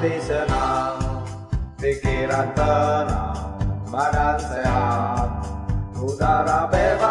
දේශනා දෙකේ රතන මනසහත් උදාරබේව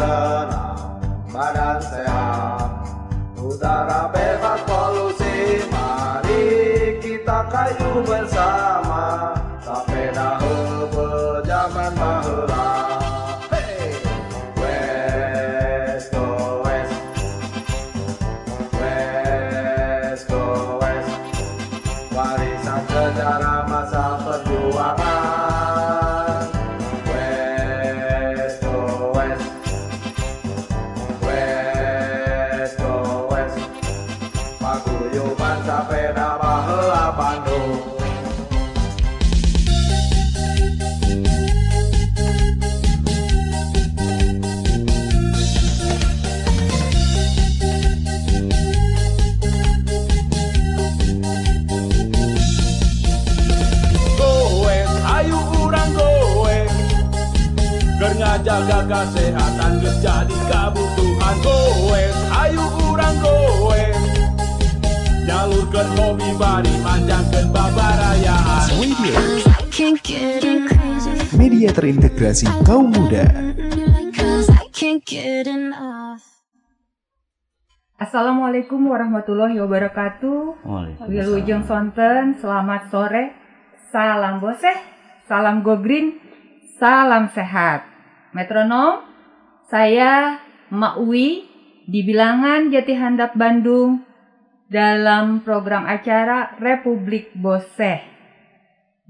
Maranatha. Ngajaga kesehatan geus jadi kabutuhan goe ayu urang goe Jalurkeun hobi bari manjangkeun babarayaan Radio, media terintegrasi kaum muda. Assalamualaikum warahmatullahi wabarakatuh. Wilujeng Sonten, selamat sore. Salam boseh, salam go green, salam sehat. Metronom, saya Mak Uwi di Bilangan Jati Handap Bandung dalam program acara Republik Boseh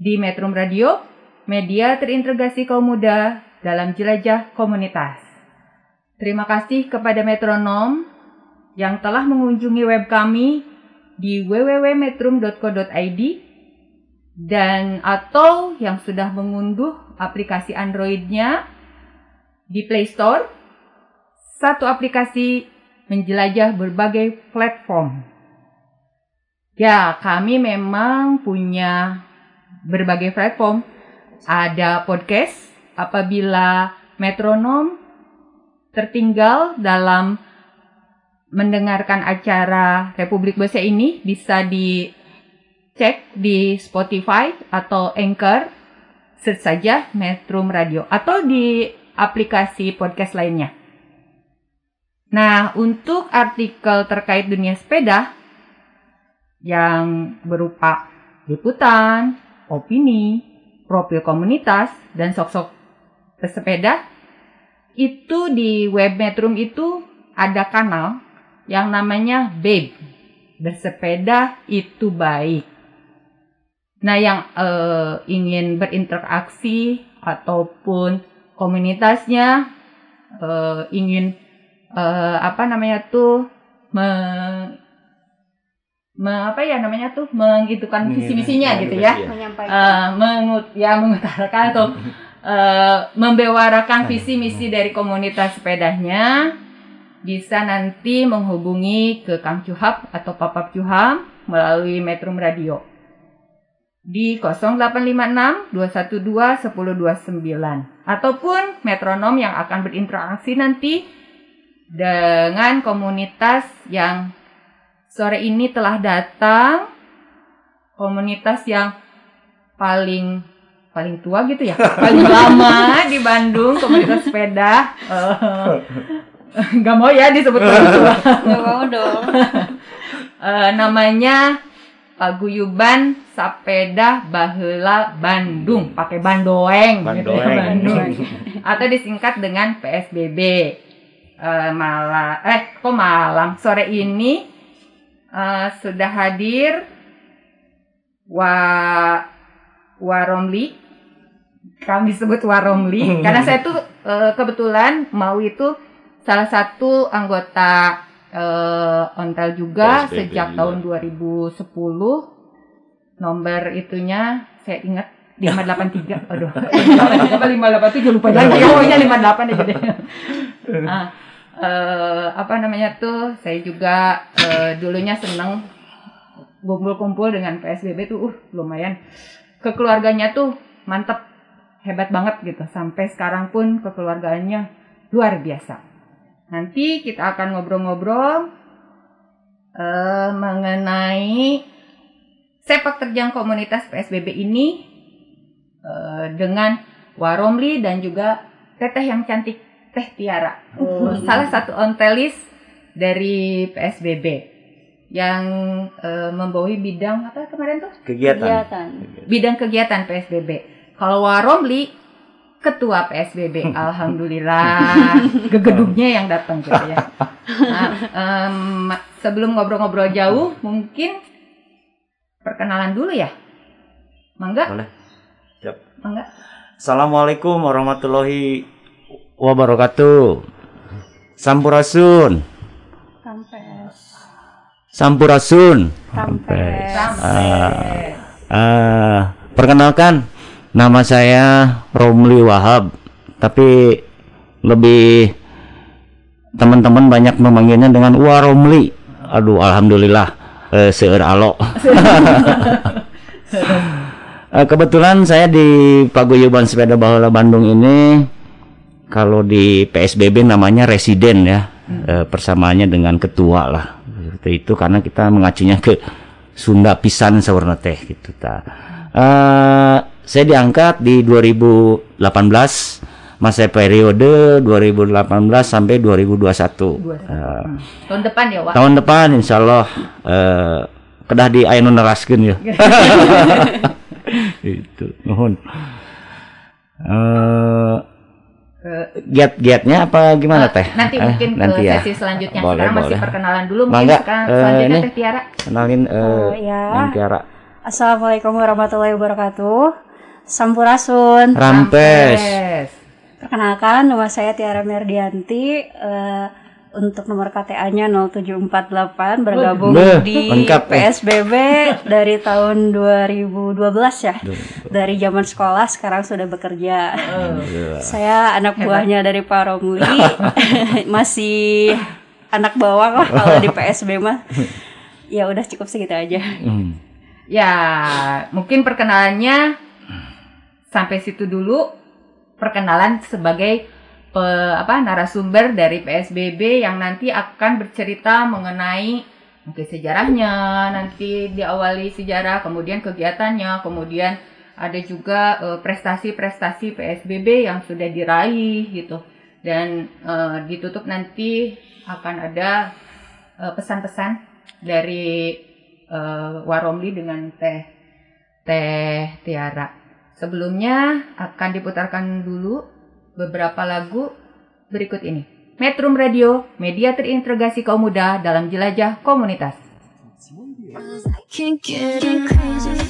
di Metrum Radio, media terintegrasi kaum muda dalam jelajah komunitas. Terima kasih kepada metronom yang telah mengunjungi web kami di www.metrum.co.id dan atau yang sudah mengunduh aplikasi Android-nya di Play Store. Satu aplikasi menjelajah berbagai platform. Ya, kami memang punya berbagai platform. Ada podcast apabila metronom tertinggal dalam mendengarkan acara Republik Bose ini bisa dicek di Spotify atau Anchor, search saja Metrum Radio atau di aplikasi podcast lainnya. Nah, untuk artikel terkait dunia sepeda yang berupa liputan, opini, profil komunitas, dan sok-sok pesepeda, itu di web Metrum itu ada kanal yang namanya Babe. Bersepeda itu baik. Nah, yang eh, ingin berinteraksi ataupun komunitasnya eh, ingin eh, apa namanya tuh me, me- apa ya namanya tuh mengitukan visi misinya gitu ya. Eh, mengut ya mengutarakan atau eh, membewarakan visi misi dari komunitas sepedanya bisa nanti menghubungi ke Kang Cuhap atau Papap Cuham melalui Metrum Radio. Di 0856 212 1029 ataupun metronom yang akan berinteraksi nanti dengan komunitas yang sore ini telah datang. Komunitas yang paling paling tua gitu ya? Paling lama di Bandung komunitas sepeda. Eh, nggak mau ya disebut paling tua. Gak mau dong. Eh, namanya Paguyuban Sapeda Baheula Bandung. Pakai bandoeng. Gitu ya, Bandoeng. Bandung atau disingkat dengan PSBB Eh, malam eh kok malam? Sore ini eh, sudah hadir wa Waromli. Kami sebut Waromli. Karena saya tuh eh, kebetulan mau itu salah satu anggota eh, ontel juga PSBB sejak juga. tahun 2010 nomor itunya saya ingat 583 aduh 583 apa 587 lupa lagi. Oh iya. 58 aja deh. Ah, eh, apa namanya tuh saya juga eh, dulunya seneng kumpul-kumpul dengan PSBB tuh uh lumayan. Kekeluarganya tuh mantep hebat banget gitu. Sampai sekarang pun kekeluargaannya luar biasa nanti kita akan ngobrol-ngobrol eh, mengenai sepak terjang komunitas PSBB ini eh, dengan Waromli dan juga Teteh yang cantik Teh Tiara Oh, salah satu ontelis dari PSBB yang eh, membawahi bidang apa kemarin tuh Kegiatan. Kegiatan. bidang kegiatan PSBB. Kalau Waromli ketua PSBB, alhamdulillah gegedugnya yang datang gitu ya. Nah, em, sebelum ngobrol-ngobrol jauh, mungkin perkenalan dulu ya, Mangga? Boleh. Siap. Mangga. Assalamualaikum warahmatullahi wabarakatuh. Sampurasun. Rampes. Sampurasun. Rampes. Sampai. Ah, perkenalkan, nama saya Romli Wahab, tapi lebih teman-teman banyak memanggilnya dengan Waromli. Aduh, alhamdulillah, eh, seueur alo. Eh, kebetulan saya di Paguyuban Sepeda Baheula Bandung ini, kalau di PSBB namanya residen ya, Eh, persamaannya dengan ketua lah. Seperti itu karena kita mengacunya ke Sunda pisan sawarna teh gitu ta. Eh, saya diangkat di 2018 masa periode 2018 sampai 2021. Eh, Tahun depan ya, Wak. tahun depan insya Allah eh, kedah di nu neraskeun ya. itu nuhun. Eh giat-giatnya apa gimana teh? Nanti Eh, mungkin nanti ke ya. sesi selanjutnya. Boleh, Sekarang masih boleh. perkenalan dulu. Mungkin Mangga, sekarang eh, selanjutnya ini. Teh Tiara. Kenalin eh Oh, ya. Tiara. Assalamualaikum warahmatullahi wabarakatuh. Sampurasun. Rampes. Perkenalkan, nama saya Tiara Merdianti. Eh, untuk nomor KTA-nya 0748 bergabung Beuh, di lengkap, eh. PSBB dari tahun 2012 ya. Dari zaman sekolah sekarang sudah bekerja. Saya anak buahnya dari Pak Romli. Masih anak bawang lah kalau di PSB mah. Ya udah cukup segitu aja. Hmm. Ya, mungkin perkenalannya sampai situ dulu. Perkenalan sebagai pe- apa narasumber dari PSBB yang nanti akan bercerita mengenai mungkin sejarahnya, nanti diawali sejarah, kemudian kegiatannya, kemudian ada juga eh, prestasi-prestasi PSBB yang sudah diraih gitu. Dan eh, ditutup nanti akan ada eh, pesan-pesan dari eh, Waromli dengan Teh Teh Tiara. Sebelumnya akan diputarkan dulu beberapa lagu berikut ini. Metrum Radio, media terintegrasi kaum muda dalam jelajah komunitas.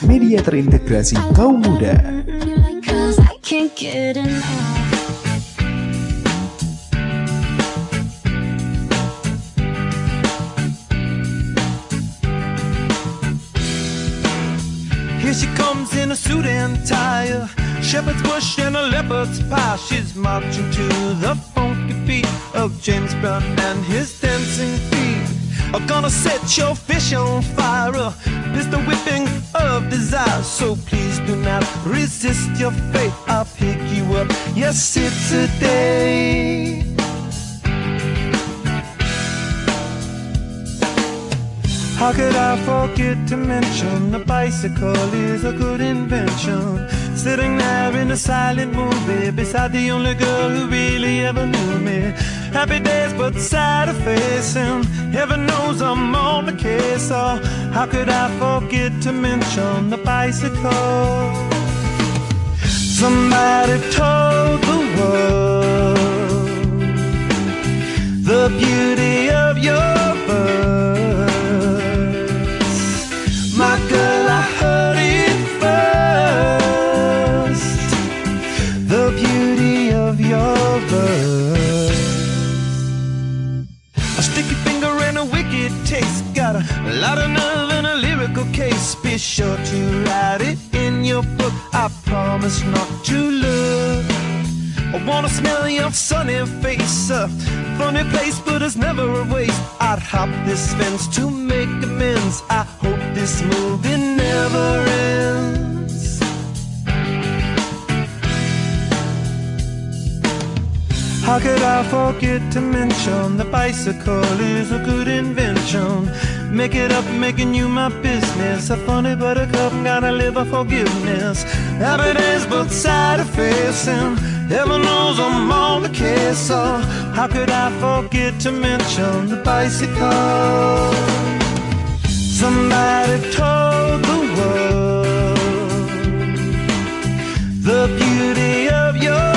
Media terintegrasi kaum muda. Here she comes in a suit and tie, a shepherd's bush and a leopard's pie. She's marching to the funky beat of James Brown and his dancing feet. Are gonna set your fish on fire, a pistol whipping of desire. So please do not resist your fate. I'll pick you up. Yes, it's a day. How could I forget to mention the bicycle is a good invention? Sitting there in a silent movie beside the only girl who really ever knew me. Happy days, but sad of facing. Heaven knows I'm on the case. So how could I forget to mention the bicycle? Somebody told the world the beauty of your verse. Be sure to write it in your book. I promise not to look. I wanna smell your sunny face. A funny place, but it's never a waste. I'd hop this fence to make amends. I hope this movie never ends. How could I forget to mention the bicycle is a good invention? Make it up, making you my business. A funny buttercup, gotta live a forgiveness. Happy days, both side of facing. Heaven knows I'm on the case. So oh, how could I forget to mention the bicycle? Somebody told the world the beauty of your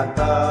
cantare.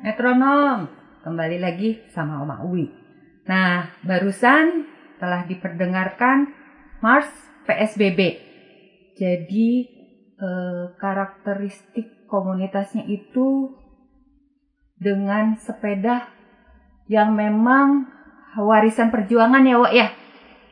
Metronom, kembali lagi sama Oma Uwi. Nah, barusan telah diperdengarkan Mars PSBB. Jadi eh, karakteristik komunitasnya itu dengan sepeda yang memang warisan perjuangan ya, Wak ya.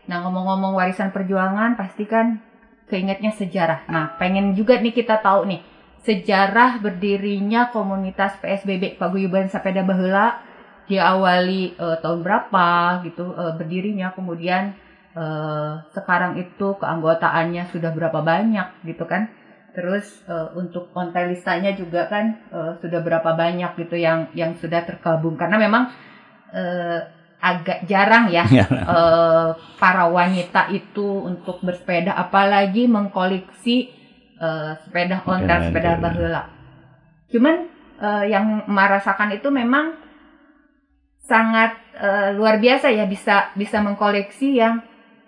Nah, ngomong-ngomong warisan perjuangan, pastikan keingetnya sejarah. Nah, pengen juga nih kita tahu nih sejarah berdirinya komunitas PSBB Paguyuban Sepeda Baheula diawali eh, tahun berapa gitu eh, berdirinya. Kemudian eh, sekarang itu keanggotaannya sudah berapa banyak gitu kan. Terus eh, untuk konten listanya juga kan eh, sudah berapa banyak gitu yang yang sudah tergabung. Karena memang eh, agak jarang ya eh, para wanita itu untuk bersepeda. Apalagi mengkoleksi eh, sepeda ontel Sepeda baheula. Cuman eh, yang merasakan itu memang sangat eh, luar biasa ya bisa bisa mengkoleksi yang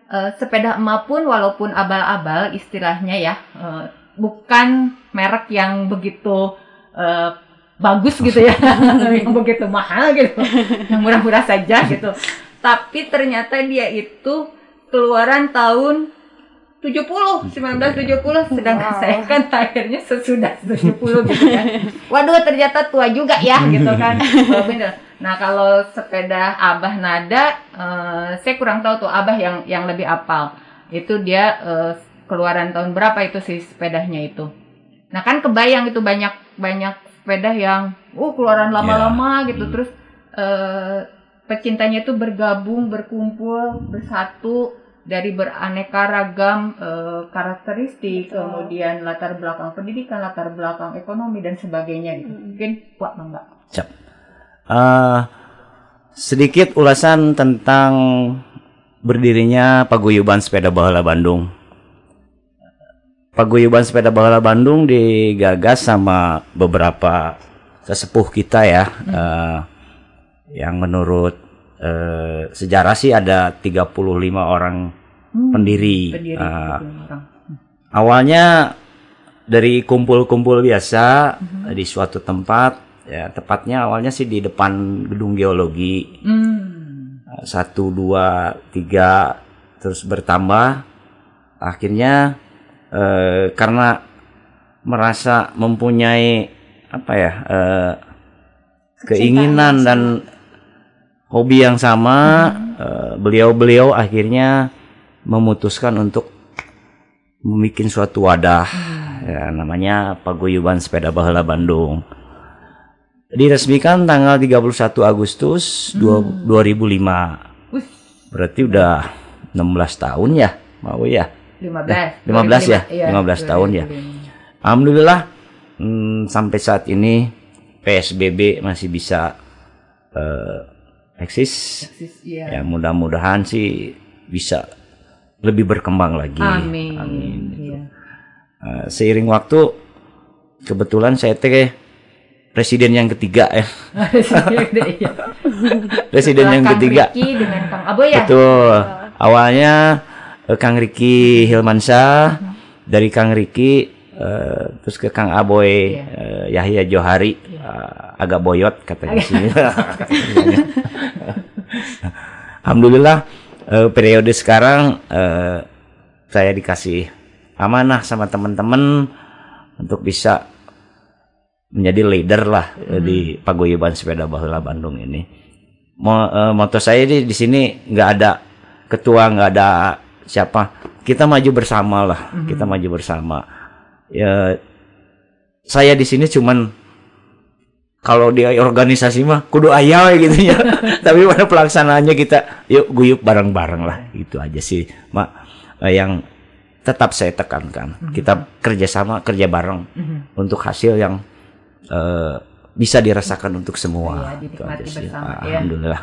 eh, sepeda emak pun walaupun abal-abal istilahnya ya eh, bukan merek yang begitu eh, bagus gitu ya yang begitu mahal gitu yang murah-murah saja gitu. Tapi ternyata dia itu keluaran tahun 70 1970 sedangkan saya kan akhirnya sesudah 70 gitu kan. Waduh ternyata tua juga ya gitu kan. Oh, bener. Nah kalau sepeda abah nada eh, saya kurang tahu tuh abah yang yang lebih apal. Itu dia eh, keluaran tahun berapa itu sih sepedanya itu? Nah kan kebayang itu banyak banyak sepeda yang uh keluaran lama-lama gitu. Terus eh, pecintanya itu bergabung berkumpul bersatu dari beraneka ragam eh, karakteristik kemudian latar belakang pendidikan latar belakang ekonomi dan sebagainya gitu mungkin buat bangga Siap. Eh, sedikit ulasan tentang berdirinya Paguyuban Sepeda Bahala Bandung. Paguyuban Sepeda Bahala Bandung digagas sama beberapa sesepuh kita ya. eh, yang menurut eh, sejarah sih ada 35 orang pendiri. pendiri gitu, orang. Awalnya dari kumpul-kumpul biasa di suatu tempat, ya tepatnya awalnya sih di depan gedung geologi Hmm. Eh, satu dua tiga terus bertambah. Akhirnya eh, karena merasa mempunyai apa ya eh, keinginan dan hobi yang sama, eh, beliau-beliau akhirnya memutuskan untuk membuat suatu wadah ya, namanya Paguyuban Sepeda Bahala Bandung. Diresmikan tanggal 31 Agustus dua- 2005. Wih, Berarti udah 16 tahun ya, mau ya? 15 15 ya? Iya, 15 tahun ya. 2005. Alhamdulillah hmm, sampai saat ini PSBB masih bisa eh, eksis. Eksis, iya. Ya mudah-mudahan sih bisa lebih berkembang lagi. Amin. Amin. Iya. Eh, seiring waktu kebetulan saya teh presiden yang ketiga ya. Iya. Presiden yang Kang ketiga. Riki dengan Kang Aboy ya. Betul. Awalnya eh, Kang Riki Hilmansyah, dari Kang Riki eh, terus ke Kang Aboy eh, Yahya Johari eh, agak boyot katanya sih. Alhamdulillah eh, periode sekarang eh, saya dikasih amanah sama teman-teman untuk bisa menjadi leader lah eh, di paguyuban sepeda baheula Bandung ini. Mo, eh, moto saya di di sini nggak ada ketua, nggak ada siapa. Kita maju bersama lah. Kita maju bersama. Ya saya di sini cuman kalau di organisasi mah kudu ayah gitu ya. Tapi pada pelaksanaannya kita yuk guyup bareng-bareng lah. Itu aja sih, Mak. Eh, yang tetap saya tekankan. Kita kerjasama, kerja bareng untuk hasil yang eh, bisa dirasakan untuk semua. Itu dinikmati aja sih. bersama, ya. Alhamdulillah.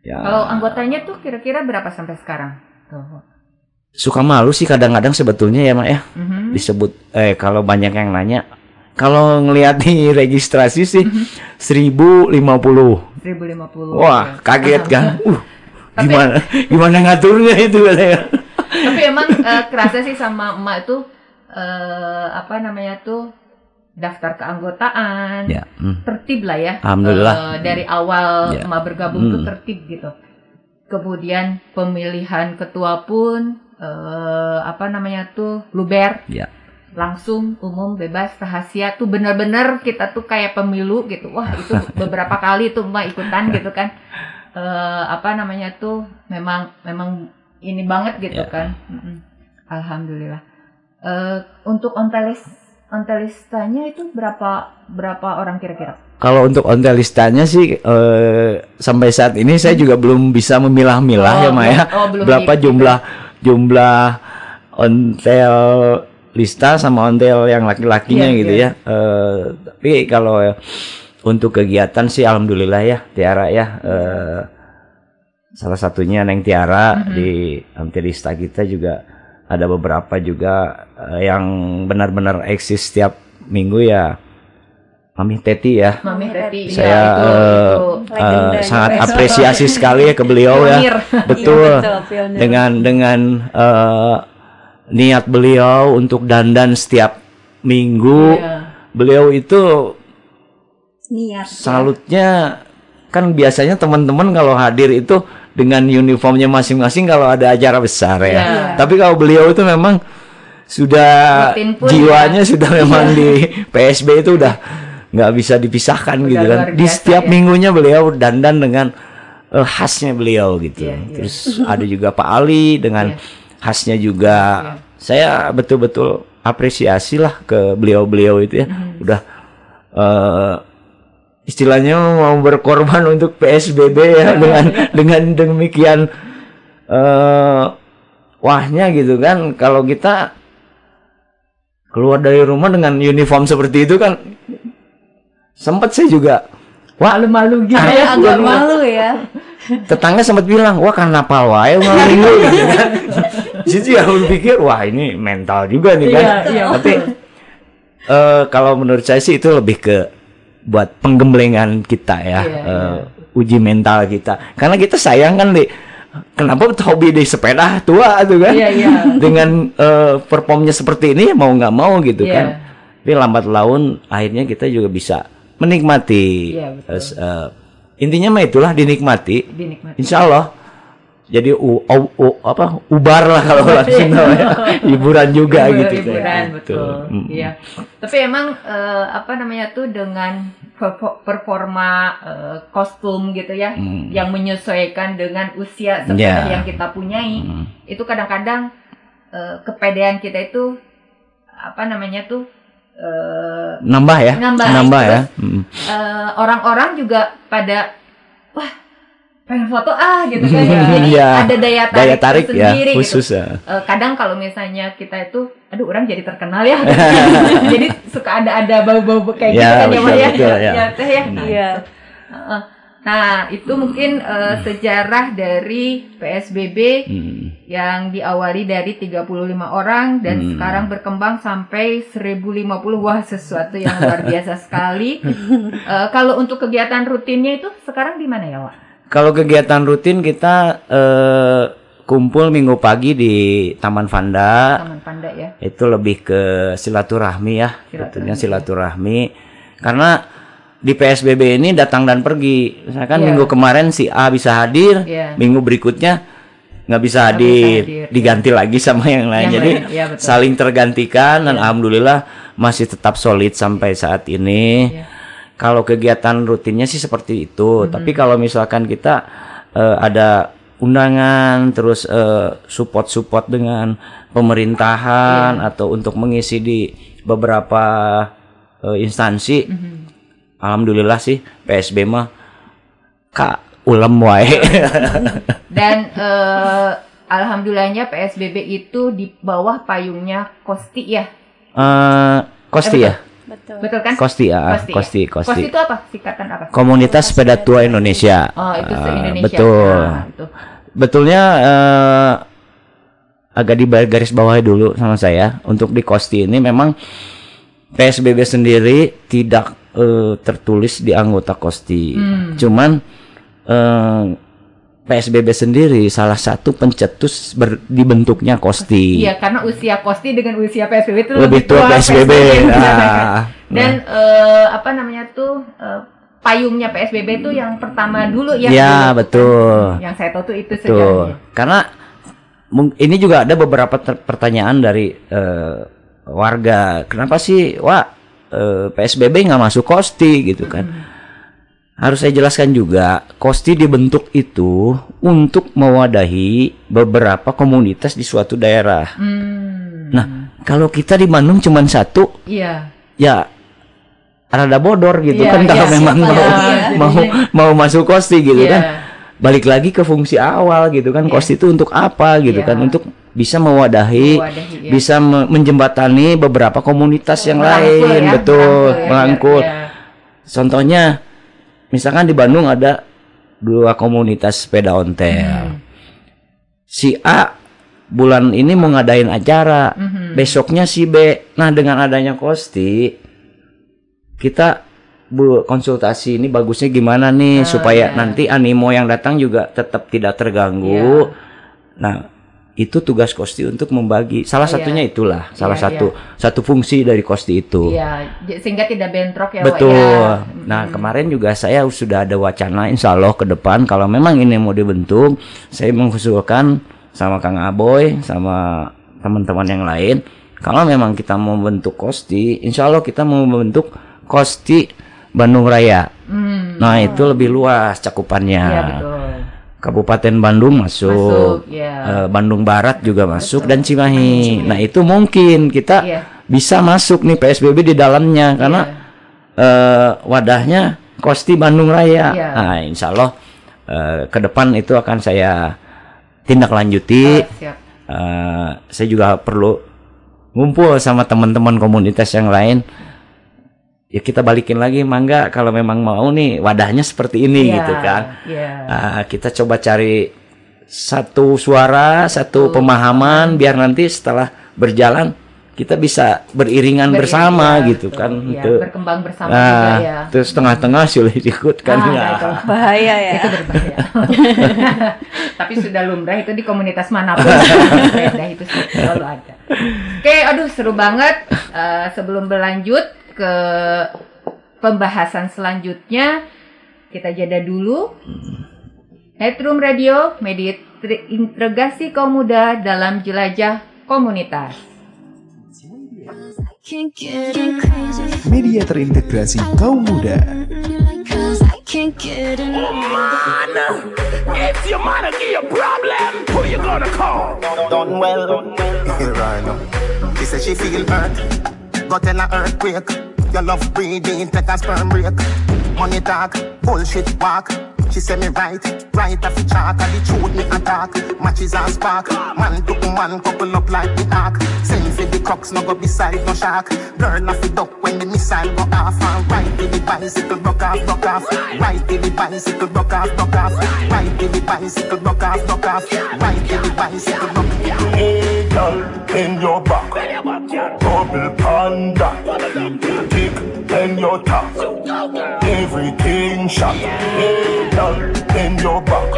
Ya. Kalau anggotanya tuh kira-kira berapa sampai sekarang? Tuh. suka malu sih kadang-kadang sebetulnya ya mak ya Mhm. disebut eh kalau banyak yang nanya kalau ngelihat di registrasi sih Mhm. 1050 1050. wah Oke. kaget kan uh Tapi- gimana gimana ngaturnya itu katanya Tapi emang eh, kerasa sih sama emak itu eh, apa namanya tuh daftar keanggotaan ya hmm. tertib lah ya. Alhamdulillah. Eh, dari awal Ya. emak bergabung tuh Hmm. tertib gitu. Kemudian pemilihan ketua pun eh, apa namanya tuh luber ya langsung umum bebas rahasia. Tuh bener-bener kita tuh kayak pemilu gitu. Wah itu beberapa kali tuh mbak ikutan gitu kan. Eh, apa namanya tuh memang memang ini banget gitu Ya. kan. Alhamdulillah. Eh, untuk ontelis ontelistanya itu berapa berapa orang kira-kira? Kalau untuk ontel listanya sih eh, sampai saat ini saya juga belum bisa memilah-milah Oh, ya ya. belum- oh, belum berapa di- jumlah jumlah ontel lista sama ontel yang laki-lakinya Iya, gitu iya. ya Eh, tapi kalau untuk kegiatan sih alhamdulillah ya Tiara ya eh, salah satunya Neng Tiara Mhm. di ontel lista kita juga ada beberapa juga eh, yang benar-benar eksis setiap minggu ya Mami Teti ya Mami Teti saya ya, itu, itu. Legenda sangat juga. apresiasi sekali ya ke beliau ya betul Iya, betul, dengan dengan eh, niat beliau untuk dandan setiap minggu Iya. beliau itu niat ya. salutnya kan biasanya teman-teman kalau hadir itu dengan uniformnya masing-masing kalau ada acara besar ya Iya. tapi kalau beliau itu memang sudah jiwanya ya. sudah memang di PSB itu udah nggak bisa dipisahkan Udah gitu kan di setiap ya. minggunya beliau dandan dengan eh, khasnya beliau gitu Iya, iya. terus ada juga Pak Ali dengan Iya. Khasnya juga. Saya betul-betul apresiasi lah ke beliau-beliau itu ya. Mm-hmm. udah eh, istilahnya mau berkorban untuk PSBB ya dengan dengan demikian eh wahnya gitu kan. Kalau kita keluar dari rumah dengan uniform seperti itu kan sempat saya juga wah malu-malu gitu ya. agak malu ya. Tetangga sempat bilang wah napal wae malam minggu gitu kan situ ya berpikir wah ini mental juga nih kan? Iya, iya, tapi eh, kalau menurut saya sih itu lebih ke buat penggemblengan kita ya Iya, eh, uji mental kita. Karena kita sayang kan di kenapa hobi di sepeda tua tuh kan? Iya, iya. dengan eh, performnya seperti ini mau nggak mau gitu Iya. kan. Tapi lambat laun akhirnya kita juga bisa menikmati. Iya, betul. Eh, intinya mah itulah dinikmati. Dinikmati. Insya Allah jadi u, u- u- apa ubar lah kalau orang Sunda ya. hiburan juga Hibur- gitu hiburan kan. betul Mm. iya tapi emang eh, apa namanya tuh dengan performa eh, kostum gitu ya Mm. yang menyesuaikan dengan usia seperti Ya. yang kita punyai Mm. itu kadang-kadang eh, kepedean kita itu apa namanya tuh eh, nambah ya Nambah, ya terus, Mm. eh, orang-orang juga pada wah pengen foto ah gitu kan ya. Jadi Iya. ada daya tarik, Daya tarik ya, tersendiri khusus gitu. ya. Eh, kadang kalau misalnya kita itu aduh orang jadi terkenal ya. jadi suka ada ada bau-bau kayak gitu Ya, kan ya betul, ya. betul, ya. Ya, Teh ya. Nah, Iya. itu. Heeh. Nah, itu mungkin eh, sejarah dari PSBB Hmm. yang diawali dari 35 orang dan Hmm. sekarang berkembang sampai 1050 wah sesuatu yang luar biasa sekali. Eh, kalau untuk kegiatan rutinnya itu sekarang di mana ya, Wak? Kalau kegiatan rutin kita eh, kumpul minggu pagi di Taman Vanda. Taman Panda ya. Itu lebih ke silaturahmi ya, Silaturahmi, betulnya silaturahmi. Karena di PSBB ini datang dan pergi. Misalkan Iya. minggu kemarin si A bisa hadir, Iya. minggu berikutnya nggak bisa bisa hadir, hadir, diganti lagi sama yang lain. Yang Jadi lain, iya, betul. saling tergantikan dan Iya. alhamdulillah masih tetap solid sampai saat ini. Iya. Kalau kegiatan rutinnya sih seperti itu. Mm-hmm. Tapi kalau misalkan kita eh, ada undangan, terus eh, support-support dengan pemerintahan Iya. atau untuk mengisi di beberapa eh, instansi, Mm-hmm. alhamdulillah sih PSB mah kak ulem wae. Dan eh, alhamdulillahnya PSBB itu di bawah payungnya Kosti ya. Eh, Kosti Eh, ya, Betul. Betul kan? Kosti ya, Kosti, Kosti, ya? Kosti. itu apa? Singkatan apa? Komunitas Sepeda Tua Indonesia. Oh, itu se-Indonesia. betul. Nah, itu. Betulnya eh, agak di garis bawah dulu sama saya untuk di Kosti ini memang PSBB sendiri tidak eh, tertulis di anggota Kosti. Hmm. Cuman eh, PSBB sendiri salah satu pencetus ber- dibentuknya Kosti. Iya, karena usia Kosti dengan usia PSBB itu Lebih tua PSBB. Ah, Dan eh, apa namanya tuh eh, payungnya PSBB itu yang pertama dulu ya. Ya, dulu. betul. Yang saya tahu tuh itu Betul. sejarahnya. Karena ini juga ada beberapa pertanyaan dari eh, warga. Kenapa sih, Wak, eh, PSBB nggak masuk Kosti gitu kan? Harus saya jelaskan juga, Kosti dibentuk itu untuk mewadahi beberapa komunitas di suatu daerah. Hmm. Nah, kalau kita di Bandung cuma satu, Iya. ya rada bodor gitu Iya, kan kalau iya, memang mau ya? mau mau masuk kosti gitu Iya. kan balik lagi ke fungsi awal gitu kan Iya. kosti itu untuk apa gitu Iya. kan untuk bisa mewadahi, Mewadahi, iya. bisa me- menjembatani beberapa komunitas yang Merangkul lain ya, betul merangkul ya, ya. contohnya misalkan di Bandung ada dua komunitas sepeda ontel Hmm. si A bulan ini mau ngadain acara Mhm. besoknya si B nah dengan adanya kosti kita bu konsultasi ini bagusnya gimana nih Ah, supaya iya. nanti animo yang datang juga tetap tidak terganggu nah itu tugas kosti untuk membagi salah Iya. satunya itulah salah Iya, satu satu fungsi dari kosti itu Iya, sehingga tidak bentrok ya, Wak, Betul. ya. Nah kemarin juga saya sudah ada wacana insya Allah ke depan kalau memang ini mau dibentuk, saya mengusulkan sama Kang Aboy sama teman-teman yang lain, kalau memang kita mau bentuk kosti, insya Allah kita mau membentuk kosti Bandung Raya. Hmm. Nah itu lebih luas cakupannya. Iya, betul. Kabupaten Bandung masuk, Masuk, ya. eh, Bandung Barat juga masuk dan Cimahi. Nah itu mungkin kita Iya. bisa masuk nih PSBB di dalamnya karena eh, wadahnya Kosti Bandung Raya. Iya. Nah Insya Allah eh, ke depan itu akan saya tindak lanjuti. Oh, siap. Eh, saya juga perlu ngumpul sama teman-teman komunitas yang lain. Ya kita balikin lagi mangga kalau memang mau nih wadahnya seperti ini Iya, gitu kan. iya. Ah, kita coba cari satu suara, satu pemahaman biar nanti setelah berjalan kita bisa beriringan Beriring, bersama ya, gitu betul. kan. Iya, Itu. berkembang bersama Nah, juga ya. terus tengah-tengah sulit ikut kan. Ah, Nah, itu. Bahaya ya. Itu berbahaya. Tapi sudah lumrah itu di komunitas mana pun sepeda itu selalu ada. Oke, aduh seru banget. Eh, sebelum berlanjut ke pembahasan selanjutnya, kita jeda dulu. Headroom Radio, media integrasi kaum muda dalam jelajah komunitas. Media terintegrasi kaum muda. Cause I can't get enough. If your mother give you a problem, who you gonna call? done well. right now. She said she feel hurt, got in a earthquake. Your love breathing, take a sperm break. Money talk, bullshit walk. She say me right, right off the chalk. And the truth me attack. Matches and spark. Man to man couple up like the ark. Send for the crooks, no go beside no shark. Girl off the duck when the missile go off. And right to the bicycle, broke off, broke off. Right to the bicycle, broke off, broke off. Right to the bicycle, broke off, broke off. Right to the bicycle, broke off. Girl, in your back. Double panda. Tick in your top. Everything shot. Hey, girl, in your back.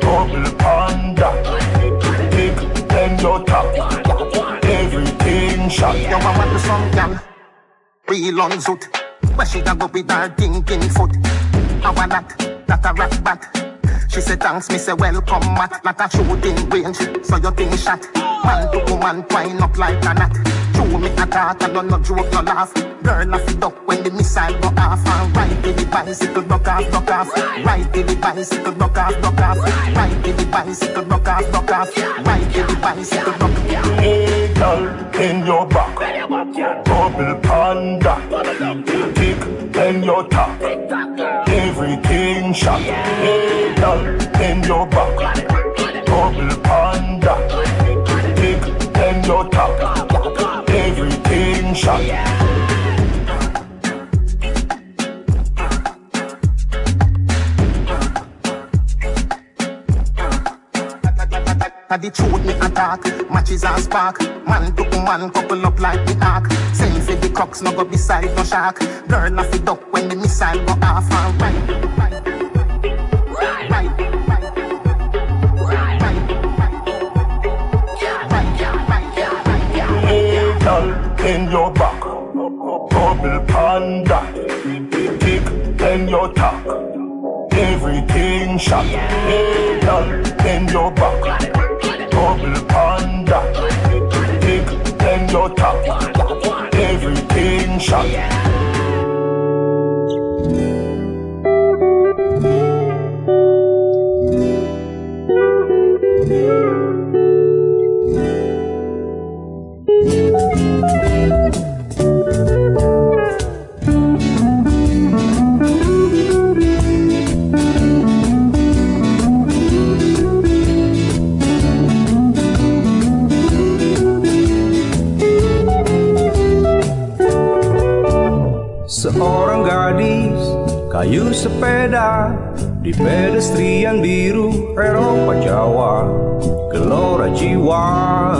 Double panda. Tick in your top. Everything shot. Yo, I want to some gal. Real on zoot. Where she da go with her thinking foot. I want that, that a rat bat. She said thanks, me say welcome mat Like a shooting range, so you think shot. Man to woman twine up like a knot. True me attack, I don't no joke, no laugh Girl off the duck when the missile go off And ride to the bicycle, broke off, broke off Ride to the bicycle, broke off, broke off Ride to the bicycle, broke off, broke off Ride to the bicycle, broke off Hey, girl, your back. Double panda. Tick in your top. Everything shot. Girl, in your back. Double panda. Tick in your top. Everything shot. That the truth me attack, matches and spark. Man to man couple up like the ark. Send for the crooks, no go beside no shark. Girl off the duck when the missile go off and right. Hey, girl, in your back. Double panda. Tick in your top. Everything shot. Hey, girl, in your back. Double panda. Tick in your top. Everything shot. Sepeda di pedestrian biru Eropa Jawa. Gelora jiwa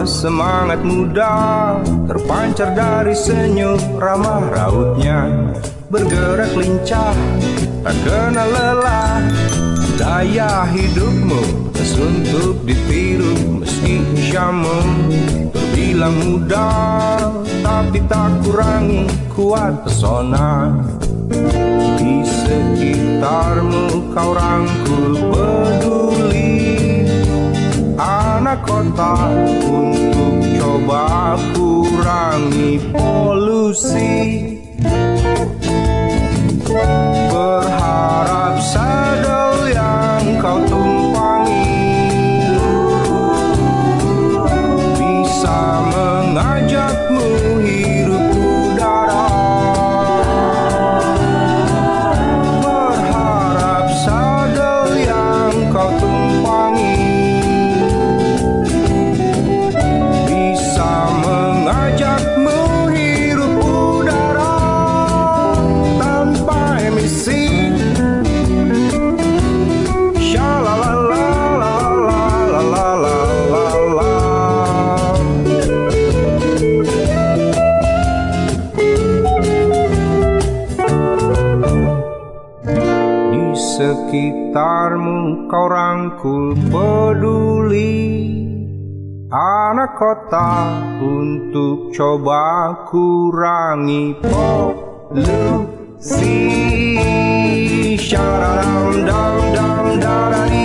semangat muda terpancar dari senyum ramah rautnya. Bergerak lincah tak kenal lelah gaya hidupmu pas untuk ditiru. Meski usiamu terbilang muda tapi tak kurangi kuat pesona sekitarmu kau rangkul peduli. Anak kota untuk coba kurangi polusi. Berharap sadel yang kau tumpangi sekitarmu kau rangkul peduli. Anak kota untuk coba kurangi polusi. Syaradam dam dam daradidan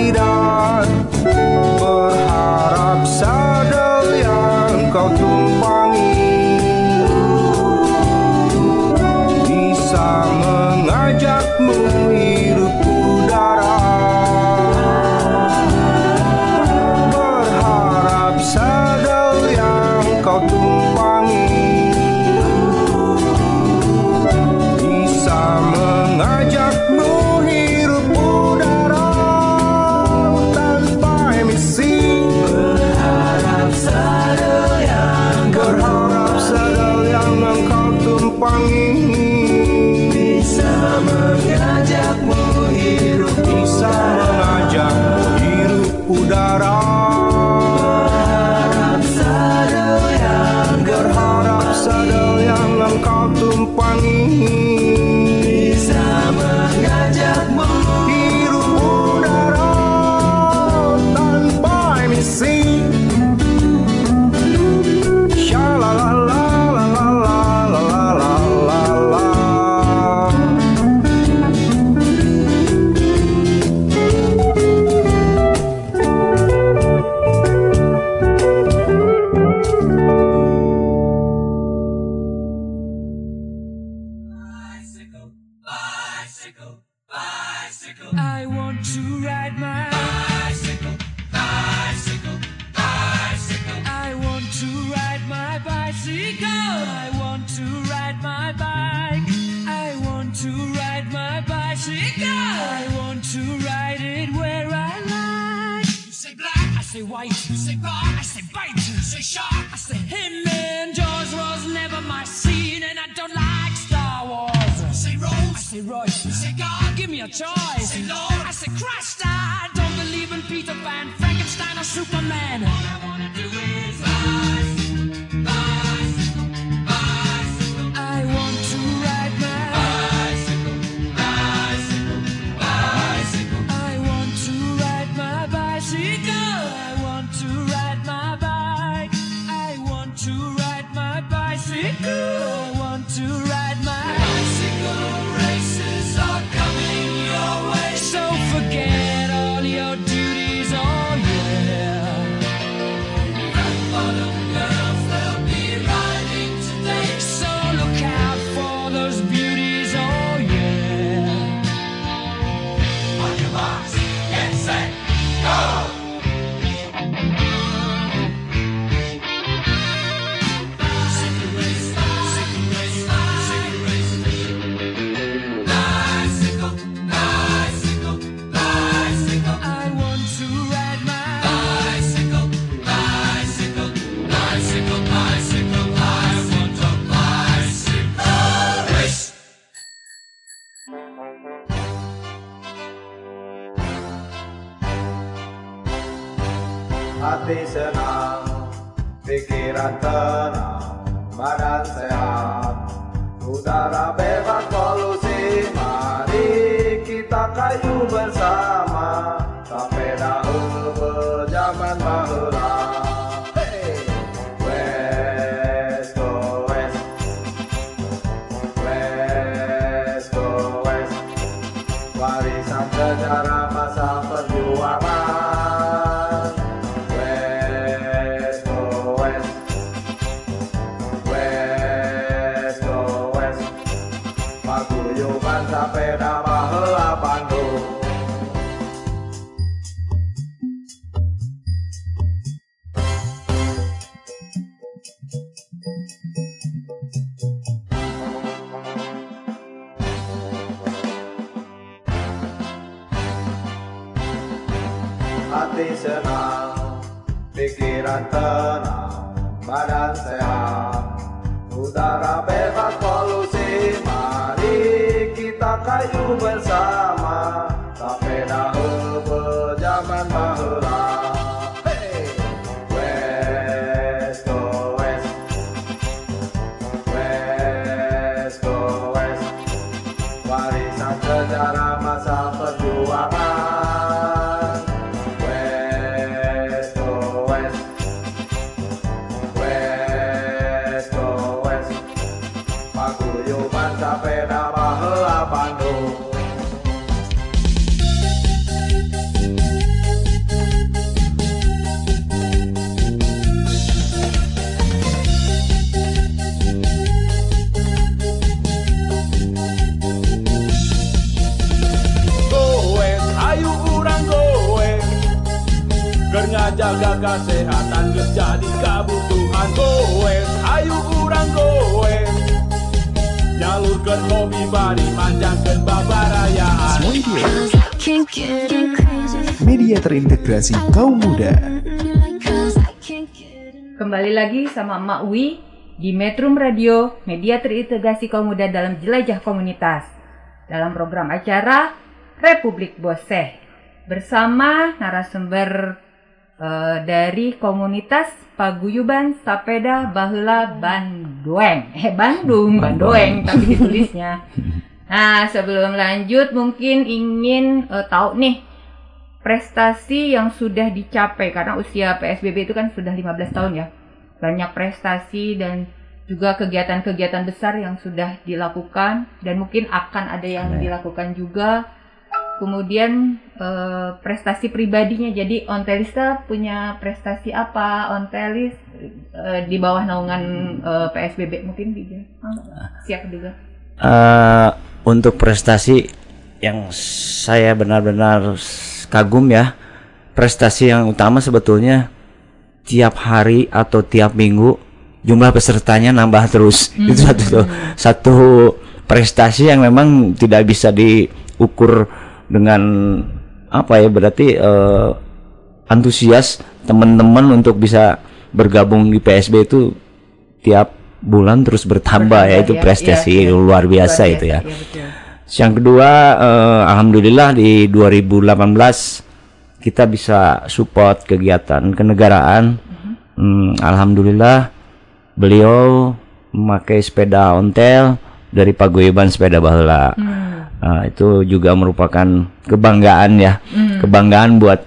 tenang, badan sehat, udara bebas polusi. Mari kita kayu bersama. kesehatan geus jadi kebutuhan kowe ayo kurang gue jalur ke hobi bari panjang ke babarayaan Media terintegrasi kaum muda. Kembali lagi sama Mak Wi di Metrum Radio, media terintegrasi kaum muda dalam jelajah komunitas. Dalam program acara Republik Boseh bersama narasumber eh, dari komunitas Paguyuban Sapeda Baheula Bandoeng. Eh Bandung, Bandoeng tapi ditulisnya. Nah, sebelum lanjut mungkin ingin eh, tahu nih prestasi yang sudah dicapai karena usia PSBB itu kan sudah 15 tahun ya. Banyak prestasi dan juga kegiatan-kegiatan besar yang sudah dilakukan dan mungkin akan ada yang dilakukan juga. Kemudian eh, prestasi pribadinya jadi Ontelista punya prestasi apa? Ontelis eh, di bawah naungan eh, PSBB mungkin bisa. Ah, siap juga. Eh, untuk prestasi yang saya benar-benar kagum ya prestasi yang utama sebetulnya tiap hari atau tiap minggu jumlah pesertanya nambah terus itu satu satu prestasi yang memang tidak bisa diukur dengan apa ya berarti eh, antusias teman-teman untuk bisa bergabung di PSB itu tiap bulan terus bertambah ya itu ya, prestasi iya, iya. luar biasa Luar itu ya. betul. Yang kedua, eh, alhamdulillah di 2018 kita bisa support kegiatan kenegaraan. Hmm, alhamdulillah beliau memakai sepeda ontel dari paguyuban sepeda baheula. Nah, itu juga merupakan kebanggaan ya, Hmm. kebanggaan buat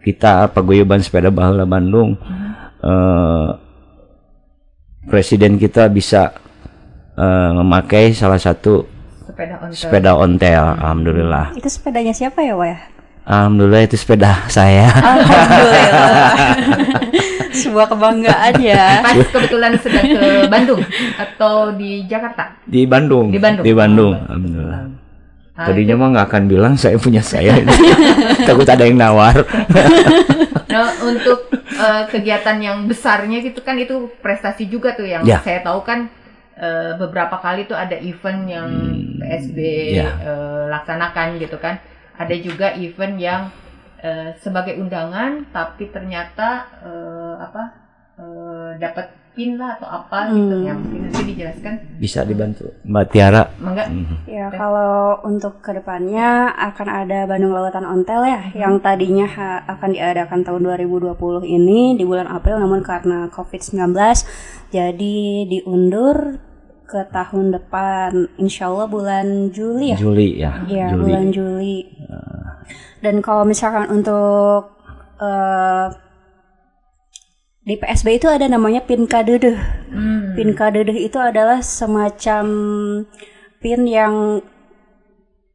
kita paguyuban sepeda baheula Bandung. Eh, presiden kita bisa eh, memakai salah satu Sepeda ontel. sepeda ontel, alhamdulillah. Itu sepedanya siapa ya, Wah? Alhamdulillah itu sepeda saya. Alhamdulillah. Sebuah kebanggaan ya. Pas kebetulan sedang ke Bandung atau di Jakarta. Di Bandung. Di Bandung. Di Bandung. Alhamdulillah. Nah, Tadinya mah nggak akan bilang saya punya saya. Takut ada yang nawar. Nah, untuk eh, kegiatan yang besarnya gitu kan itu prestasi juga tuh yang Ya. saya tahu kan eh, beberapa kali tuh ada event yang PSB ya. eh, laksanakan gitu kan. Ada juga event yang eh, sebagai undangan tapi ternyata eh, apa eh, dapat pin lah atau apa gitu Hmm. ya mungkin nanti dijelaskan. Bisa dibantu Mbak Tiara. Mangga. Ya, kalau untuk ke depannya akan ada Bandung Lautan Ontel ya, yang tadinya ha- akan diadakan tahun 2020 ini di bulan April, namun karena COVID-19 jadi diundur ke tahun depan, insya Allah bulan Juli ya. Juli ya. Iya, Juli. bulan Juli. Dan kalau misalkan untuk eh, di PSB itu ada namanya pin kadedeh. Hmm. Pin kadedeh itu adalah semacam pin yang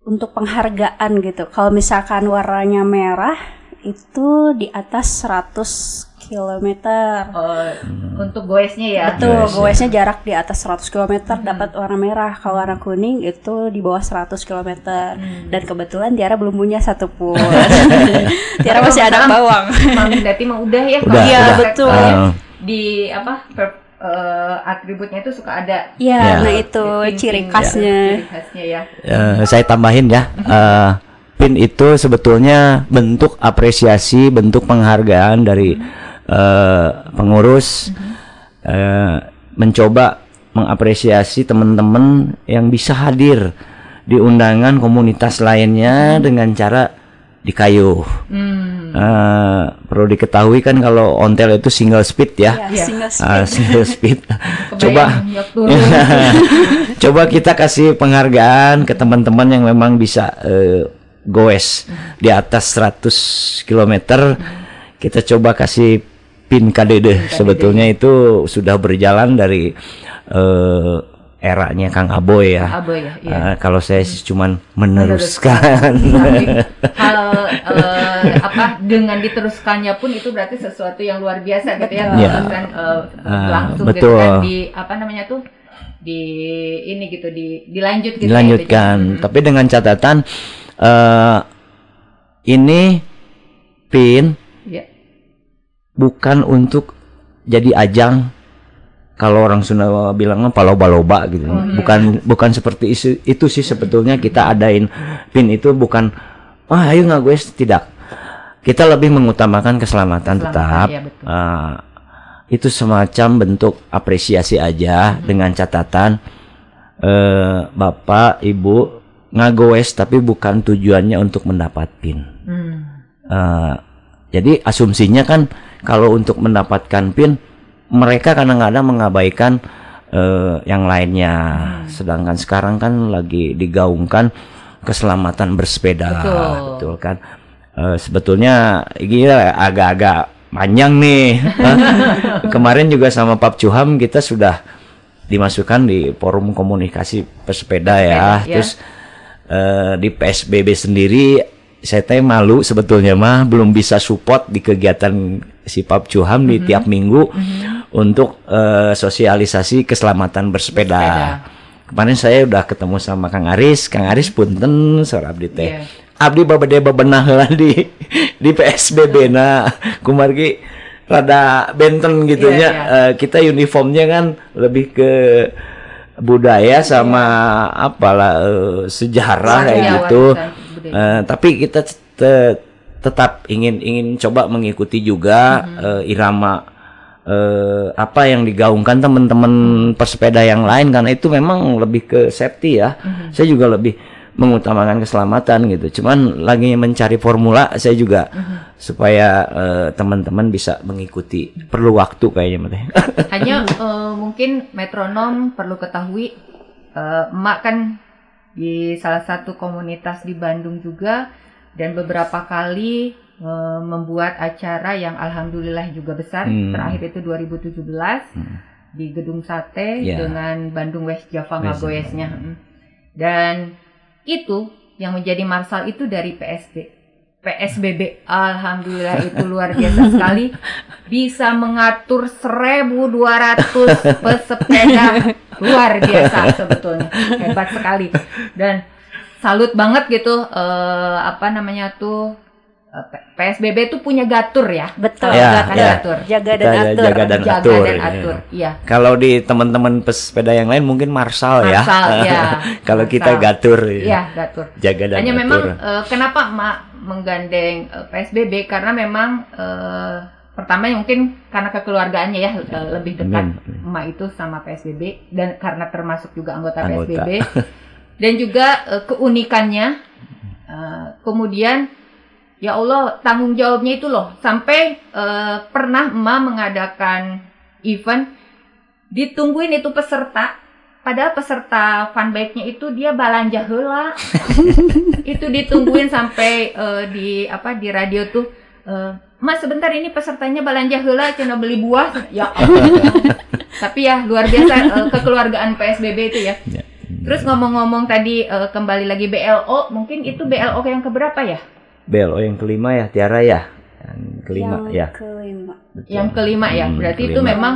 untuk penghargaan gitu. Kalau misalkan warnanya merah itu di atas 100 km. Oh, untuk goesnya ya. Betul, goesnya jarak di atas 100 km dapat warna merah. Kalau warna kuning itu di bawah 100 km. Dan kebetulan Tiara belum punya satu pun. Tiara masih anak bawang. Mang Dati mah udah ya. Udah, kalau Iya, betul. Ah. Di apa per- eh, atributnya itu suka ada. Iya, Ya. nah itu ciri khasnya. Ciri khasnya ya. Eh, saya tambahin ya. eh, pin itu sebetulnya bentuk apresiasi, bentuk penghargaan dari eh, pengurus eh, mencoba mengapresiasi teman-teman yang bisa hadir di undangan komunitas lainnya dengan cara dikayuh. Eh, perlu diketahui kan kalau ontel itu single speed ya. Iya, single speed. Ah, single speed. Coba. Coba kita kasih penghargaan ke teman-teman yang memang bisa eh, goes di atas 100 km. Kita coba kasih pin KDD. Sebetulnya itu sudah berjalan dari eh, eranya Kang Aboy ya. Aboy ya, iya. Eh, kalau saya sih cuman meneruskan. Hal eh, apa dengan diteruskannya pun itu berarti sesuatu yang luar biasa gitu ya. Iya. Bahkan eh, Ah, langsung gitu betul. kan di apa namanya tuh di ini gitu di dilanjut gitu ya, dilanjutkan. Tapi dengan catatan eh ini pin Ya. Bukan untuk jadi ajang kalau orang Sunda bilangnya paloba-loba gitu. Oh, iya. Bukan bukan seperti isu, itu sih sebetulnya kita adain pin itu bukan wah ayo nggak gue tidak. Kita lebih mengutamakan keselamatan, Keselamatan, tetap. betul. Ah, itu semacam bentuk apresiasi aja Hmm. dengan catatan eh, Bapak, Ibu ngagoes tapi bukan tujuannya untuk mendapat pin. Hmm. Eh, jadi asumsinya kan kalau untuk mendapatkan pin mereka kadang-kadang mengabaikan eh, yang lainnya. Sedangkan sekarang kan lagi digaungkan keselamatan bersepeda, Betul. betul kan? Eh, sebetulnya ini agak-agak panjang nih. Kemarin juga sama Pak Cuham kita sudah dimasukkan di forum komunikasi pesepeda ya. Ya. Terus eh, di PSBB sendiri saya teh malu sebetulnya mah belum bisa support di kegiatan si Pap Cuham di Mhm. tiap minggu untuk eh, sosialisasi keselamatan bersepeda. Kemarin saya udah ketemu sama Kang Aris, Kang Aris punten sore abdi teh. Iya. Abdi babade bebenah heula di di PSBB na kumargi rada benten gitu Iya, nya. iya. Eh, kita uniformnya kan lebih ke budaya sama apalah eh, sejarah kayak gitu. Eh, tapi kita te- tetap ingin ingin coba mengikuti juga eh, irama eh, apa yang digaungkan teman-teman pesepeda yang lain karena itu memang lebih ke safety ya. Mhm. Saya juga lebih mengutamakan keselamatan gitu. Cuman lagi mencari formula saya juga supaya eh, teman-teman bisa mengikuti. Perlu waktu kayaknya. Hanya eh, mungkin metronom perlu ketahui eh, emak kan di salah satu komunitas di Bandung juga dan beberapa kali eh, membuat acara yang alhamdulillah juga besar. Hmm. Terakhir itu 2017 di Gedung Sate Ya. dengan Bandung West Java West Ngagoesnya. Mm. Dan itu yang menjadi marsal itu dari PSB. PSBB alhamdulillah itu luar biasa sekali bisa mengatur 1200 pesepeda luar biasa sebetulnya hebat sekali dan salut banget gitu eh, apa namanya tuh eh, PSBB tuh punya gatur ya Betul. Ya, ya. gatur Jaga dan Kita atur. jaga dan Jaga atur. dan ya. atur, iya. Kalau di teman-teman pesepeda yang lain mungkin marsal, ya. Marsal, ya. Kalau kita gatur. Iya, gatur. Jaga dan Hanya atur. memang eh, kenapa emak menggandeng eh, PSBB karena memang eh, pertama mungkin karena kekeluargaannya ya eh, lebih dekat Amin. emak itu sama PSBB dan karena termasuk juga anggota, Anggota. PSBB dan juga eh, keunikannya. Eh, kemudian ya Allah tanggung jawabnya itu loh. Sampai eh, pernah emak mengadakan event ditungguin itu peserta. Padahal peserta fun bike-nya itu dia balanja heula. Itu ditungguin sampai eh, di apa di radio tuh eh, Mas sebentar ini pesertanya balanja heula cina beli buah. Ya Allah. tapi ya luar biasa eh, kekeluargaan PSBB itu ya terus ngomong-ngomong tadi eh, kembali lagi BLO mungkin itu BLO yang keberapa ya BLO yang kelima ya, Tiara ya. Yang kelima Yang ya. kelima. yang kelima ya Hmm, berarti itu kelima. memang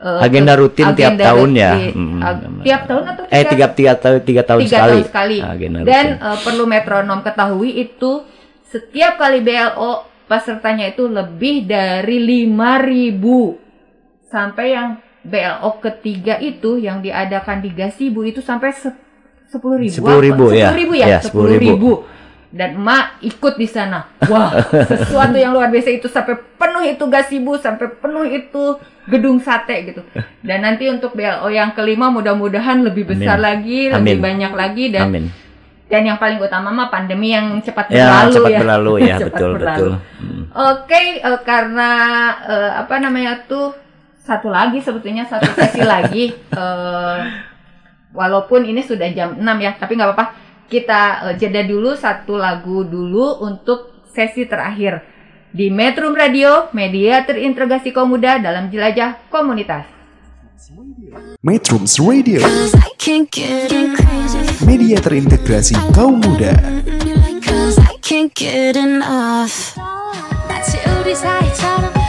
eh, Agenda rutin tiap agenda tahun ya. rutin. Hmm, benar. tiap tahun atau Eh tiga tiga tahun tiga tahun tiga sekali. tahun sekali. Agenda Dan rutin. eh, perlu metronom ketahui itu setiap kali BLO pesertanya itu lebih dari 5000 sampai yang BLO ketiga itu yang diadakan di Gasibu itu sampai se- 10.000 10.000 ya. ya, Ya, 10.000 dan emak ikut di sana. Wah, sesuatu yang luar biasa itu sampai penuh itu Gasibu, sampai penuh itu gedung sate gitu. Dan nanti untuk BLO yang kelima mudah-mudahan lebih besar Amin. lagi, lebih Amin. banyak lagi dan Amin. dan yang paling utama mah pandemi yang cepat Ya, berlalu cepat ya. berlalu ya, Cepat betul berlalu. betul. Hmm. Oke, eh, karena eh, apa namanya tuh satu lagi sebetulnya satu sesi lagi eh, walaupun ini sudah jam 6 ya, tapi nggak apa-apa. Kita eh, jeda dulu satu lagu dulu untuk sesi terakhir di Metro Radio, media terintegrasi kaum muda dalam jelajah komunitas. Metrums Radio Media terintegrasi kaum muda Cause I can't get enough 마치 우리 사이처럼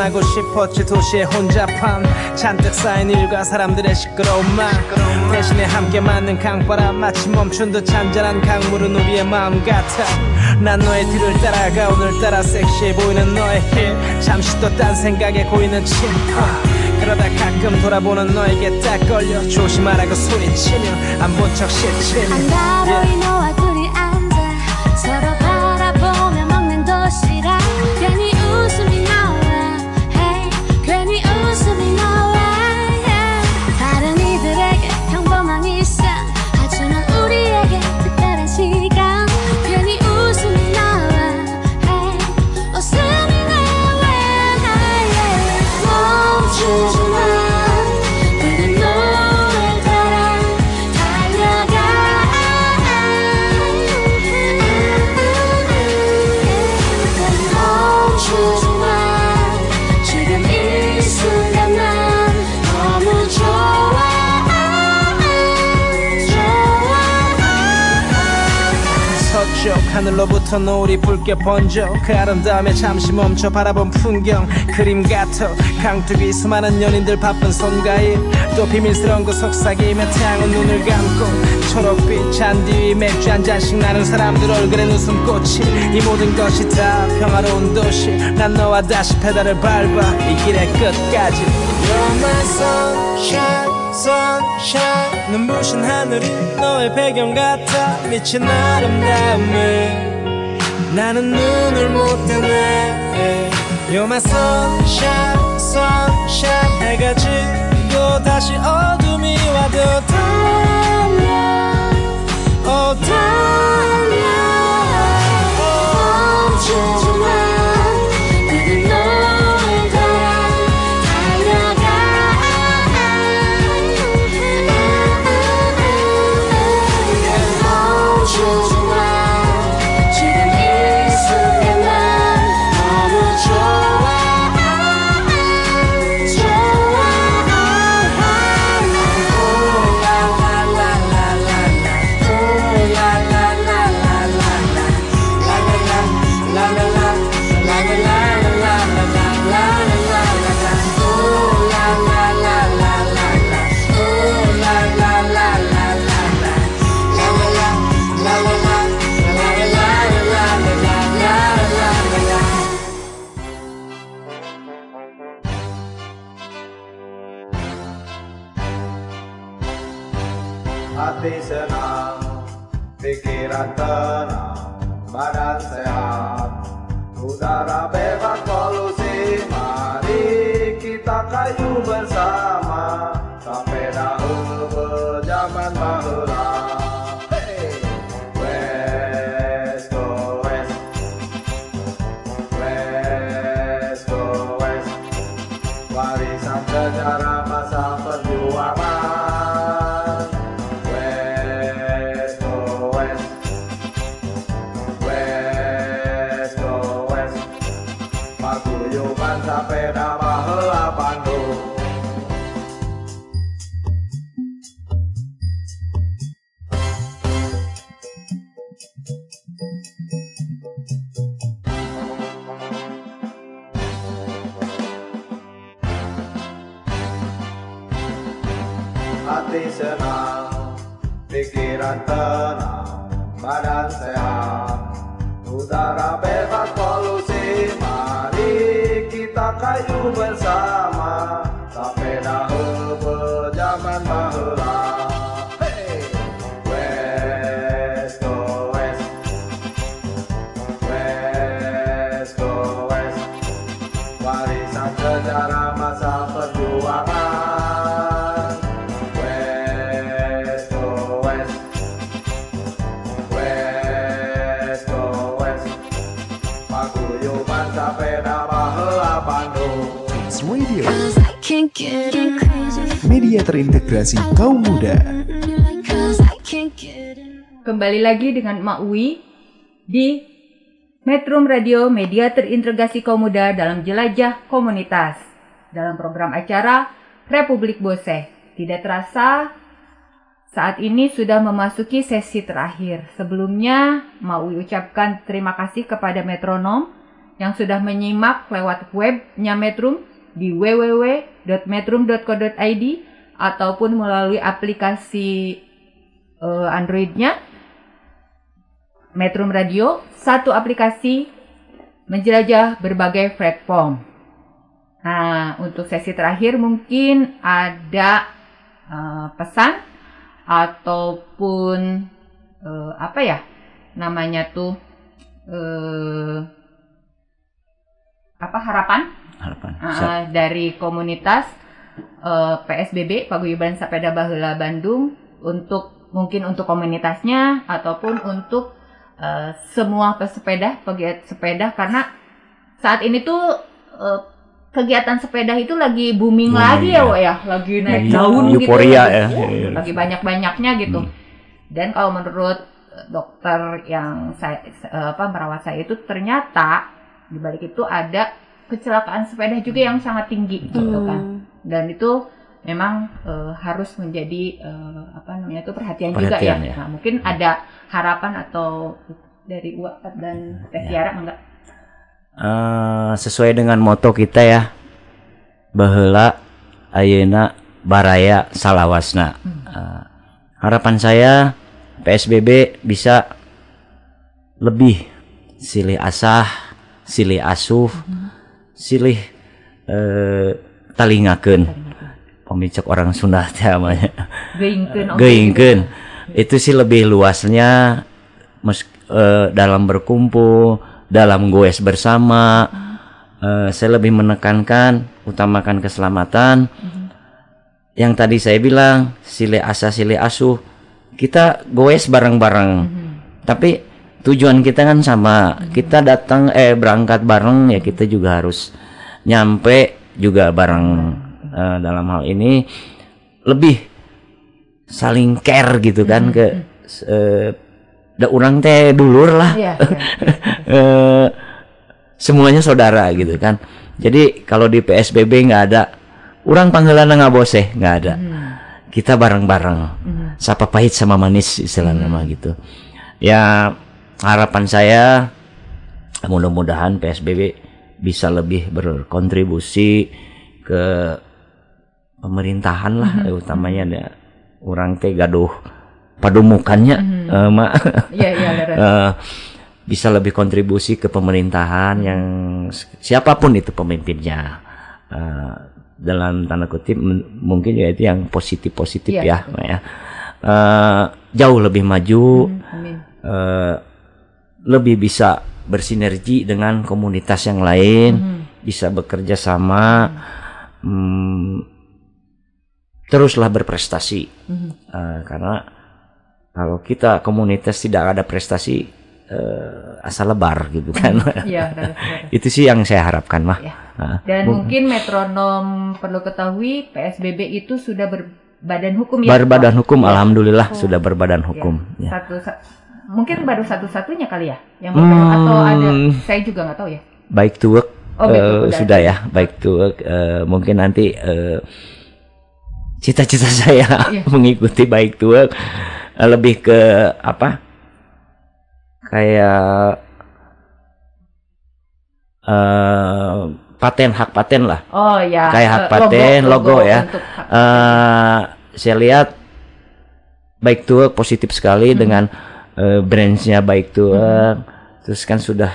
벗어나고 싶었지 도시의 혼잡함 잔뜩 쌓인 일과 사람들의 시끄러운 말. 대신에 함께 맞는 강바람 마치 멈춘 듯 잔잔한 강물은 우리의 마음 같아. 난 너의 뒤를 따라가 오늘따라 섹시해 보이는 너의 힐. 잠시 또 딴 생각에 고이는 침파. 그러다 가끔 돌아보는 너에게 딱 걸려 조심하라고 소리치며 안 본척 싫지 한가로이 너와 둘이 앉아 서로 하늘로부터 노을이 붉게 번져 그 아름다움에 잠시 멈춰 바라본 풍경 그림 같아 강둑이 수많은 연인들 바쁜 손가일 또 비밀스러운 그 속삭이며 태양은 눈을 감고 초록빛 잔디 위 맥주 한 잔씩 나는 사람들 얼굴엔 웃음꽃이 이 모든 것이 다 평화로운 도시 난 너와 다시 페달을 밟아 이 길의 끝까지 You're my sunshine sunshine 눈부신 하늘이 너의 배경 같아 미친 아름다움에 나는 눈을 못 뜨네. You're my sunshine sunshine. 해가 지고 다시 어둠이 와도 달려. 어 달려. 멈추지 Radio, Can't get crazy media terintegrasi kaum muda. Cause I can't get Kembali lagi dengan Mak Uwi di Metro Radio Media Terintegrasi Kaum Muda dalam Jelajah Komunitas dalam program acara Republik Bose. Tidak terasa saat ini sudah memasuki sesi terakhir. Sebelumnya mau ucapkan terima kasih kepada metronom yang sudah menyimak lewat webnya Metrum di www.metrum.co.id ataupun melalui aplikasi eh, Androidnya Metrum Radio, satu aplikasi menjelajah berbagai platform. Nah, untuk sesi terakhir mungkin ada eh, pesan ataupun eh, apa ya namanya tuh eh, apa harapan Harapan. Ah, dari komunitas eh, PSBB Paguyuban Sapeda Baheula Bandung untuk mungkin untuk komunitasnya ataupun untuk eh, semua pesepeda pegiat sepeda karena saat ini tuh eh, kegiatan sepeda itu lagi booming, Booming, lagi ya, ya. Ya lagi naik daun gitu euforia lagi, ya. uh, Iya. lagi banyak-banyaknya gitu dan kalau menurut dokter yang saya apa merawat saya itu ternyata di balik itu ada kecelakaan sepeda juga yang sangat tinggi gitu Hmm. kan dan itu memang eh, harus menjadi eh, apa namanya itu perhatian, juga ya. Perhatian, ya. Nah, mungkin ada harapan atau dari Uwa dan Teh Tiara enggak? Eh, sesuai dengan moto kita ya baheula ayeuna baraya salawasna Eh, harapan saya PSBB bisa lebih silih asah silih asuh silih eh, talingakeun. Pemicak orang Sunda teh namanya Geingkeun. itu sih lebih luasnya mes- eh, dalam berkumpul dalam goes bersama. Eh, saya lebih menekankan utamakan keselamatan. Yang tadi saya bilang sile asa sile asuh. Kita goes bareng-bareng. Tapi tujuan kita kan sama. Kita datang eh berangkat bareng ya kita juga harus nyampe juga bareng. Eh, dalam hal ini lebih saling care gitu kan ke eh, da orang teh dulur lah. Eh, semuanya saudara gitu kan. Jadi kalau di PSBB nggak ada orang panggilan nggak boseh nggak ada. Kita bareng-bareng. Sapa pahit sama manis istilahnya mah gitu. Ya harapan saya mudah-mudahan PSBB bisa lebih berkontribusi ke pemerintahan lah eh, utamanya ada orang teh gaduh padumukannya eh, mak Iya, iya, beres. Eh, bisa lebih kontribusi ke pemerintahan yang siapa pun itu pemimpinnya. Eh, dalam tanda kutip mungkin ya itu yang positif positif Iya, ya Mak ya. Eh, jauh lebih maju Amin. eh, lebih bisa bersinergi dengan komunitas yang lain bisa bekerja sama hmm, teruslah berprestasi Mhm. Eh, karena kalau kita komunitas tidak ada prestasi eh, asal lebar gitu kan Iya, beres, beres. itu sih yang saya harapkan mah Ah, Dan bu- mungkin metronom perlu ketahui PSBB itu sudah berbadan hukum ya. berbadan hukum Iya. alhamdulillah Oh. sudah berbadan hukum Ya, ya. Satu, sa- mungkin baru satu-satunya kali ya yang berbadan atau ada Hmm. saya juga nggak tahu ya. baik to work. Oh, baik to eh, work sudah ya baik to work. Eh, mungkin nanti eh, cita-cita saya Iya. mengikuti baik to work. Eh, lebih ke apa? Kayak eh paten hak paten lah. Oh ya. kayak hak paten logo, ya. untuk hak Eh, saya lihat baik to work positif sekali dengan eh, brandsnya baik to work terus kan sudah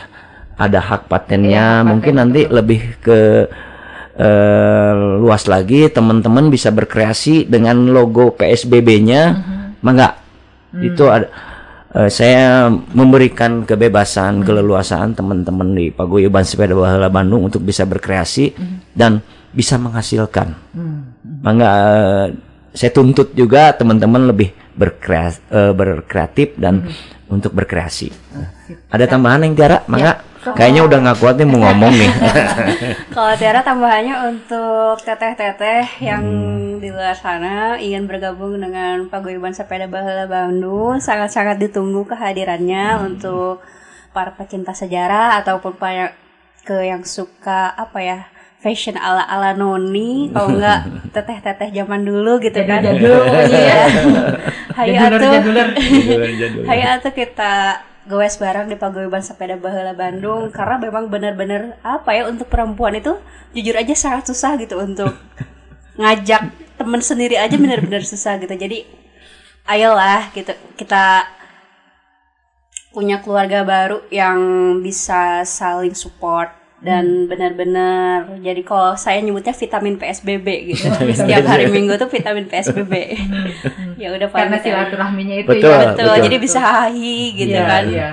ada hak patennya mungkin nanti lebih ke eh, luas lagi teman-teman bisa berkreasi dengan logo PSBB-nya mangga itu ada eh, saya memberikan kebebasan keleluasaan teman-teman di Paguyuban Sepeda Baheula Bandung untuk bisa berkreasi dan bisa menghasilkan. Mangga eh, saya tuntut juga teman-teman lebih berkreas, eh, berkreatif dan untuk berkreasi. Ada tambahan yang Tiara? Mangga? Kayaknya udah nggak kuat nih mau ngomong nih. Kalau Tiara tambahannya untuk teteh-teteh yang di luar sana ingin bergabung dengan Paguyuban Sepeda Baheula Bandung, sangat-sangat ditunggu kehadirannya untuk para pecinta sejarah ataupun para ke yang suka apa ya fashion ala-ala noni kalau enggak teteh-teteh zaman dulu gitu kan. Pokoknya ya. Jaduler, atuh. Hayu atuh kita goes bareng di paguyuban sepeda baheula Bandung karena memang benar-benar apa ya untuk perempuan itu jujur aja sangat susah gitu untuk ngajak temen sendiri aja benar-benar susah gitu jadi ayolah gitu kita punya keluarga baru yang bisa saling support dan benar-benar jadi kalau saya nyebutnya vitamin PSBB gitu setiap hari Minggu tuh vitamin PSBB ya udah Karena silaturahminya itu Betul, ya. betul, betul. jadi bisa hahi gitu Iya, kan iya.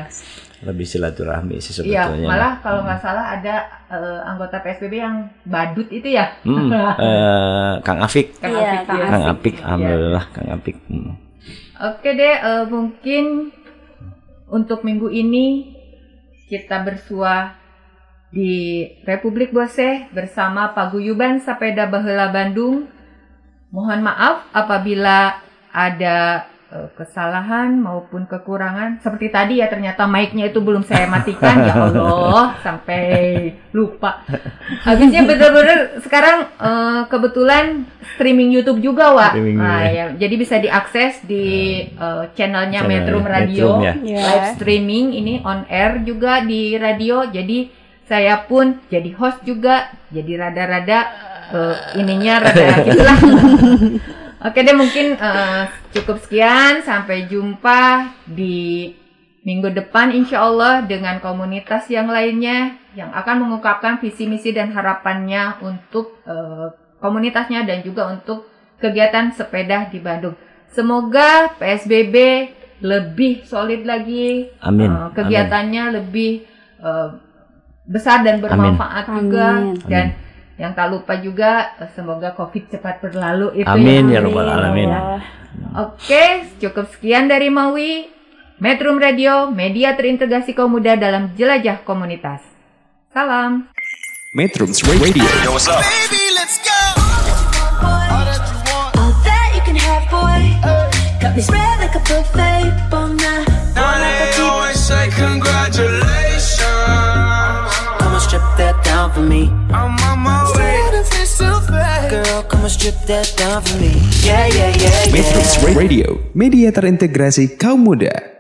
Lebih silaturahmi sih Iya, sebetulnya. malah kalau nggak salah ada eh, anggota PSBB yang badut itu ya. Hmm, eh, Kang Afik. Kang Iya, Afik, Kang ya. Kang Apik, Iya. alhamdulillah Kang Apik. Hmm. Oke deh, eh, mungkin untuk minggu ini kita bersua di Republik Boseh bersama Paguyuban Sepeda Baheula Bandung. Mohon maaf apabila ada eh, kesalahan maupun kekurangan. Seperti tadi ya ternyata mic-nya itu belum saya matikan ya Allah sampai lupa. Habisnya bener-bener sekarang eh, kebetulan streaming YouTube juga, Wak. Nah, ya, jadi bisa diakses di eh, channelnya Channel Metro Radio, Metrum ya. Live streaming ini on air juga di radio. Jadi saya pun jadi host juga, jadi rada-rada eh, ininya rada gitulah. Oke deh mungkin eh, cukup sekian. Sampai jumpa di minggu depan insya Allah dengan komunitas yang lainnya yang akan mengungkapkan visi misi dan harapannya untuk eh, komunitasnya dan juga untuk kegiatan sepeda di Bandung. Semoga PSBB lebih solid lagi, Amin, eh, kegiatannya lebih eh, besar dan bermanfaat juga Amin. dan yang tak lupa juga eh, semoga COVID cepat berlalu itu Amin ya. ya rabbal alamin. Oke, cukup sekian dari Maui. Metrum Radio, media terintegrasi kaum muda dalam jelajah komunitas. Salam. Metrums Radio. Baby, let's go. All that you can have, boy. Got me spread like a buffet. Bon night. Now they always say congratulations. Down for me. I'm on my way. Girl, come and strip that down for me. Yeah, yeah, yeah, yeah. Metrums Radio. Media terintegrasi kaum muda.